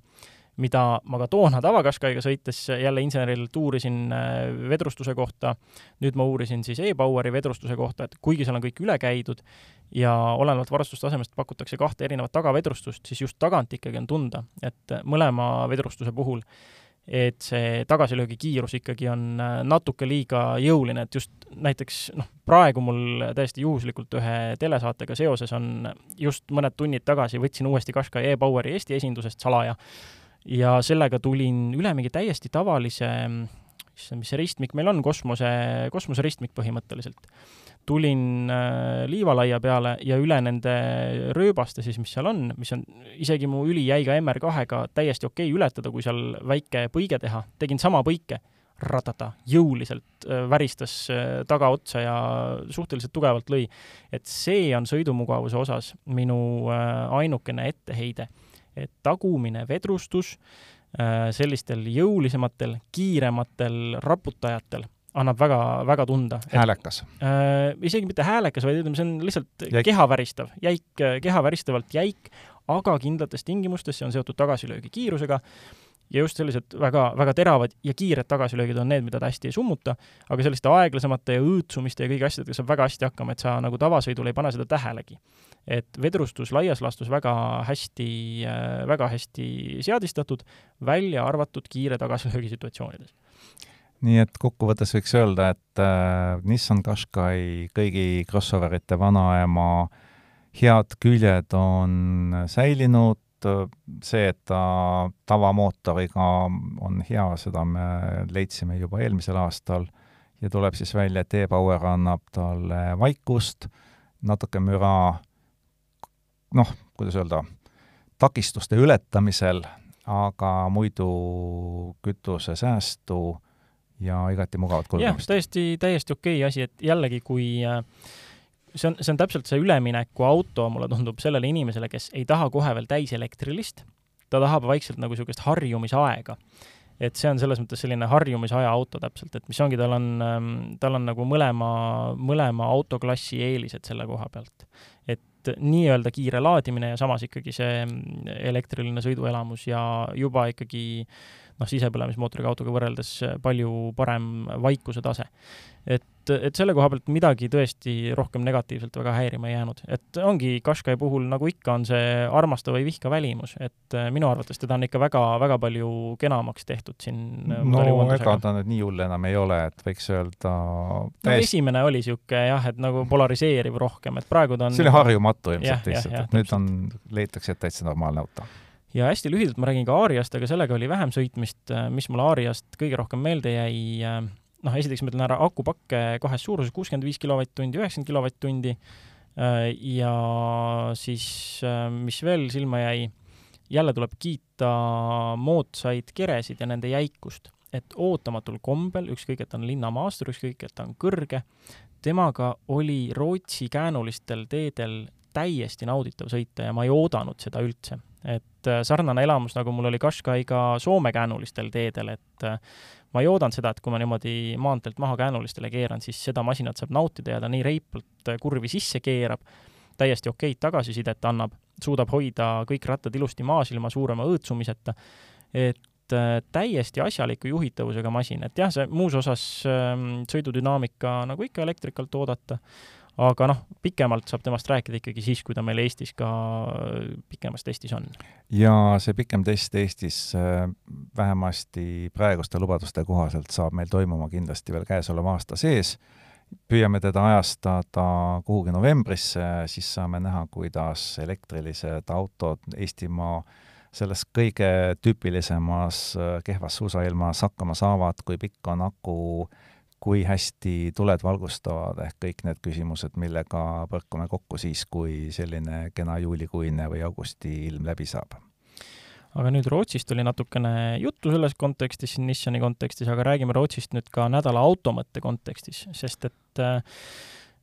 mida ma ka toona tava-Qashqaiga sõites jälle insenerilt uurisin äh, vedrustuse kohta, nüüd ma uurisin siis e-Poweri vedrustuse kohta, et kuigi seal on kõik üle käidud ja olenevalt varustustasemest pakutakse kahte erinevat tagavedrustust, siis just tagant ikkagi on tunda, et mõlema vedrustuse puhul et see tagasilöögi kiirus ikkagi on äh, natuke liiga jõuline, et just näiteks noh, praegu mul täiesti juhuslikult ühe telesaatega seoses on just mõned tunnid tagasi võtsin uuesti Qashqai e-Poweri Eesti esindusest salaja ja sellega tulin üle mingi täiesti tavalise, issand, mis see ristmik meil on, kosmose, kosmoseristmik põhimõtteliselt. tulin äh, liivalaia peale ja üle nende rööbaste siis, mis seal on, mis on isegi mu ülijäiga MR2-ga täiesti okei ületada, kui seal väike põige teha, tegin sama põike, ratata, jõuliselt äh, väristas äh, tagaotsa ja suhteliselt tugevalt lõi. et see on sõidumugavuse osas minu ainukene etteheide, et tagumine vedrustus äh, sellistel jõulisematel, kiirematel raputajatel annab väga, väga tunda. häälekas. Äh, isegi mitte häälekas, vaid ütleme, see on lihtsalt Jäik. keha väristav, jäik, keha väristavalt jäik, aga kindlates tingimustes, see on seotud tagasilöögi kiirusega ja just sellised väga, väga teravad ja kiired tagasilöögid on need, mida ta hästi ei summuta, aga selliste aeglasemate ja õõtsumiste ja kõigi asjadega saab väga hästi hakkama, et sa nagu tavasõidul ei pane seda tähelegi. et vedrustus laias laastus väga hästi, väga hästi seadistatud, välja arvatud kiire tagasilöögi situatsioonides nii et kokkuvõttes võiks öelda, et äh, Nissan Qashqai kõigi crossoverite vanaema head küljed on säilinud, see, et ta tavamootoriga on hea, seda me leidsime juba eelmisel aastal ja tuleb siis välja, et e-Power annab talle vaikust, natuke müra, noh, kuidas öelda, takistuste ületamisel, aga muidu kütusesäästu ja igati mugavat jah, kulgemist. täiesti, täiesti okei asi, et jällegi, kui äh, see on, see on täpselt see üleminekuauto, mulle tundub, sellele inimesele, kes ei taha kohe veel täiselektrilist, ta tahab vaikselt nagu niisugust harjumisaega. et see on selles mõttes selline harjumisaja auto täpselt, et mis ongi, tal on, tal on nagu mõlema, mõlema autoklassi eelised selle koha pealt. et nii-öelda kiire laadimine ja samas ikkagi see elektriline sõiduelamus ja juba ikkagi noh, sisepõlemismootoriga autoga võrreldes palju parem vaikuse tase. et, et selle koha pealt midagi tõesti rohkem negatiivselt väga häirima ei jäänud. et ongi Qashqai puhul, nagu ikka, on see armasta või vihka välimus, et minu arvates teda on ikka väga, väga palju kenamaks tehtud siin no ega ta nüüd nii hull enam ei ole, et võiks öelda täiesti... no esimene oli niisugune jah, et nagu polariseeriv rohkem, et praegu ta on see oli harjumatu ilmselt lihtsalt, et nüüd on, leitakse, et täitsa normaalne auto. Ja hästi lühidalt ma räägin ka Aariast, aga sellega oli vähem sõitmist, mis mulle Aariast kõige rohkem meelde jäi, noh, esiteks ma ütlen ära, akupakke kahes suuruses, kuuskümmend viis kilovatt-tundi, üheksakümmend kilovatt-tundi ja siis, mis veel silma jäi, jälle tuleb kiita moodsaid keresid ja nende jäikust. et ootamatul kombel, ükskõik, et ta on linnamaastur, ükskõik, et ta on kõrge, temaga oli Rootsi käänulistel teedel täiesti nauditav sõita ja ma ei oodanud seda üldse et sarnane elamus, nagu mul oli Qashqai'ga Soome käänulistel teedel, et ma ei oodanud seda, et kui ma niimoodi maanteelt maha käänulistele keeran, siis seda masinat saab nautida ja ta nii reipalt kurvi sisse keerab, täiesti okeid tagasisidet annab, suudab hoida kõik rattad ilusti maas ilma suurema õõtsumiseta, et täiesti asjaliku juhitavusega masin, et jah, see muus osas sõidudünaamika, nagu ikka elektrikalt oodata, aga noh, pikemalt saab temast rääkida ikkagi siis, kui ta meil Eestis ka pikemas testis on. ja see pikem test Eestis vähemasti praeguste lubaduste kohaselt saab meil toimuma kindlasti veel käesoleva aasta sees püüame teda ajastada kuhugi novembrisse, siis saame näha, kuidas elektrilised autod Eestimaa selles kõige tüüpilisemas äh, kehvas suusailmas hakkama saavad, kui pikk on aku, kui hästi tuled valgustavad, ehk kõik need küsimused, millega põrkume kokku siis, kui selline kena juulikuine või augusti ilm läbi saab aga nüüd Rootsist oli natukene juttu selles kontekstis, Nissani kontekstis, aga räägime Rootsist nüüd ka nädala automõtte kontekstis, sest et äh,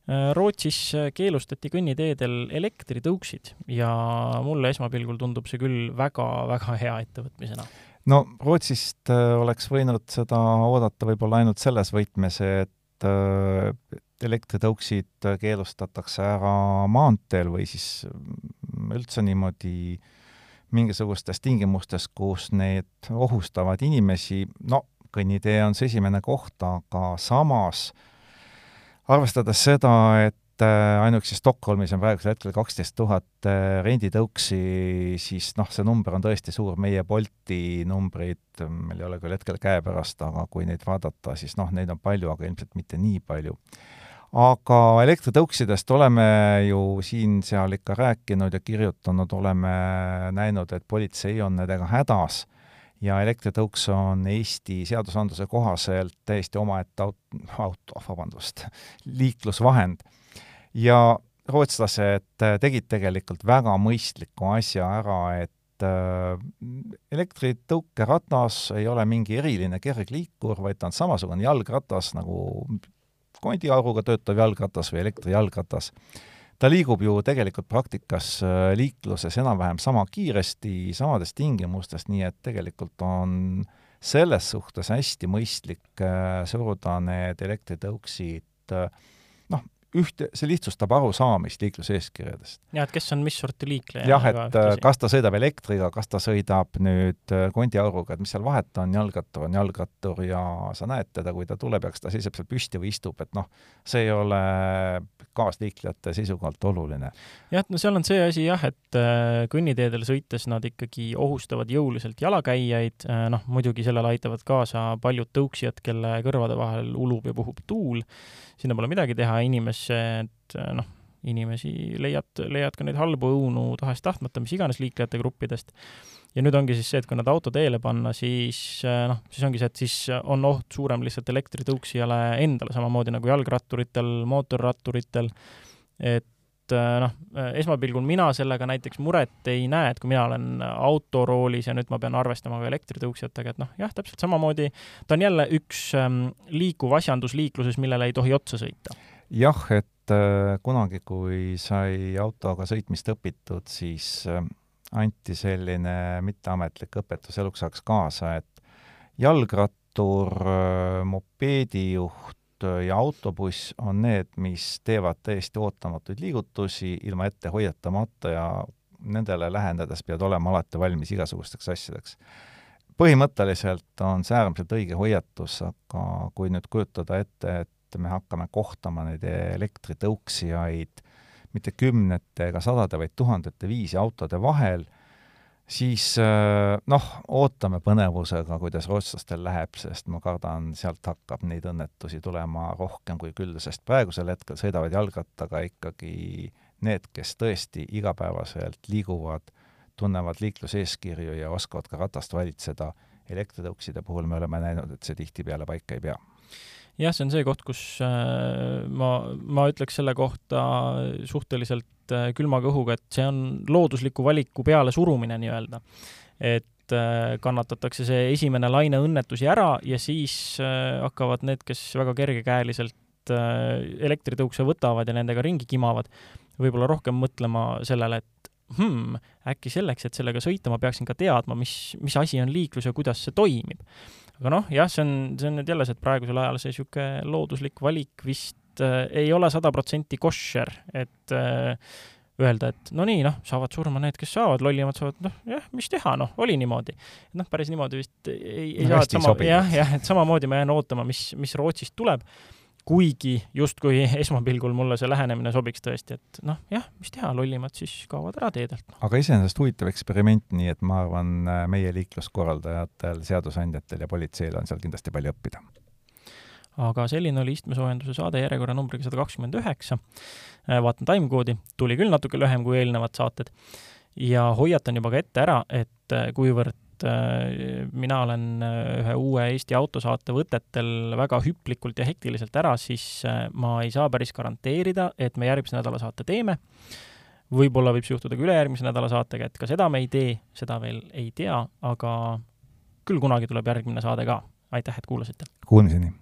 Rootsis keelustati kõnniteedel elektritõuksid ja mulle esmapilgul tundub see küll väga-väga hea ettevõtmisena. No Rootsist äh, oleks võinud seda oodata võib-olla ainult selles võtmes, et äh, elektritõuksid keelustatakse ära maanteel või siis üldse niimoodi äh, mingisugustes tingimustes, kus need ohustavad inimesi, no kõnnitee on see esimene koht, aga samas arvestades seda, et äh, ainuüksi Stockholmis on praegusel hetkel kaksteist tuhat äh, renditõuksi, siis noh, see number on tõesti suur, meie Bolti numbrid, meil ei ole küll hetkel käepärast, aga kui neid vaadata, siis noh, neid on palju, aga ilmselt mitte nii palju aga elektritõuksidest oleme ju siin-seal ikka rääkinud ja kirjutanud, oleme näinud, et politsei on nendega hädas ja elektritõuks on Eesti seadusandluse kohaselt täiesti omaette aut-, auto, vabandust, liiklusvahend. Ja rootslased tegid tegelikult väga mõistliku asja ära, et äh, elektritõukeratas ei ole mingi eriline kergliikur, vaid ta on samasugune jalgratas nagu kondiauruga töötav jalgratas või elektrijalgratas. ta liigub ju tegelikult praktikas äh, liikluses enam-vähem sama kiiresti, samades tingimustes, nii et tegelikult on selles suhtes hästi mõistlik äh, suruda need elektritõuksid äh, ühte, see lihtsustab arusaamist liikluseeskirjadest. jah, et kes on mis sorti liikleja. jah, et kas ta sõidab elektriga, kas ta sõidab nüüd äh, kondiauruga, et mis seal vahet on, jalgrattur on jalgrattur ja sa näed teda, kui ta tuleb ja kas ta seisab seal püsti või istub, et noh, see ei ole kaasliiklejate seisukohalt oluline. jah, et no seal on see asi jah, et äh, kõnniteedel sõites nad ikkagi ohustavad jõuliselt jalakäijaid, äh, noh muidugi sellele aitavad kaasa paljud tõuksijad, kelle kõrvade vahel ulub ja puhub tuul sinna pole midagi teha, inimesed, noh, inimesi leiad, leiad ka neid halbu õunu tahes-tahtmata, mis iganes liiklejate gruppidest. ja nüüd ongi siis see, et kui nad auto teele panna, siis noh, siis ongi see, et siis on oht suurem lihtsalt elektritõuksijale endale, samamoodi nagu jalgratturitel, mootorratturitel, et noh, esmapilgul mina sellega näiteks muret ei näe, et kui mina olen autoroolis ja nüüd ma pean arvestama ka elektritõuksjatega, et noh, jah, täpselt samamoodi ta on jälle üks ähm, liikuv asjandus liikluses, millele ei tohi otsa sõita. jah, et äh, kunagi, kui sai autoga sõitmist õpitud, siis äh, anti selline mitteametlik õpetus eluks ajaks kaasa, et jalgrattur äh,, mopeedijuht, ja autobuss on need, mis teevad täiesti ootamatuid liigutusi ilma ette hoiatamata ja nendele lähenedes pead olema alati valmis igasugusteks asjadeks. põhimõtteliselt on see äärmiselt õige hoiatus, aga kui nüüd kujutada ette, et me hakkame kohtama neid elektritõuksijaid mitte kümnete ega sadade, vaid tuhandete viisi autode vahel, siis äh, noh, ootame põnevusega, kuidas rootslastel läheb, sest ma kardan, sealt hakkab neid õnnetusi tulema rohkem kui küll, sest praegusel hetkel sõidavad jalgrattaga ikkagi need, kes tõesti igapäevaselt liiguvad, tunnevad liikluseeskirju ja oskavad ka ratast valitseda. elektritõukside puhul me oleme näinud, et see tihtipeale paika ei pea jah, see on see koht, kus äh, ma, ma ütleks selle kohta suhteliselt äh, külma kõhuga, et see on loodusliku valiku peale surumine nii-öelda. et äh, kannatatakse see esimene laine õnnetusi ära ja siis hakkavad need, kes väga kergekäeliselt elektritõukse võtavad ja nendega ringi kimavad, võib-olla rohkem mõtlema sellele, et hmm, äkki selleks, et sellega sõita, ma peaksin ka teadma, mis, mis asi on liiklus ja kuidas see toimib aga noh, jah, see on, see on nüüd jälle see, et praegusel ajal see niisugune looduslik valik vist äh, ei ole sada protsenti koššer, et äh, öelda, et no nii, noh, saavad surma need, kes saavad, lollimad saavad, noh, jah, mis teha, noh, oli niimoodi. noh, päris niimoodi vist ei, ei no, saa, et sama, jah, jah, et samamoodi ma jään ootama, mis, mis Rootsist tuleb kuigi justkui esmapilgul mulle see lähenemine sobiks tõesti, et noh, jah, mis teha, lollimad siis kaovad ära teedelt no.. aga iseenesest huvitav eksperiment, nii et ma arvan, meie liikluskorraldajatel, seadusandjatel ja politseil on seal kindlasti palju õppida. Aga selline oli istmesoojenduse saade järjekorra numbriga sada kakskümmend üheksa. vaatan timecode'i, tuli küll natuke lühem kui eelnevad saated ja hoiatan juba ka ette ära, et kuivõrd Äh, mina olen äh, ühe uue Eesti autosaate võtetel väga hüplikult ja hektiliselt ära, siis äh, ma ei saa päris garanteerida, et me järgmise nädala saate teeme. võib-olla võib see juhtuda ka ülejärgmise nädala saatega, et ka seda me ei tee, seda veel ei tea, aga küll kunagi tuleb järgmine saade ka. aitäh, et kuulasite! Kuulmiseni!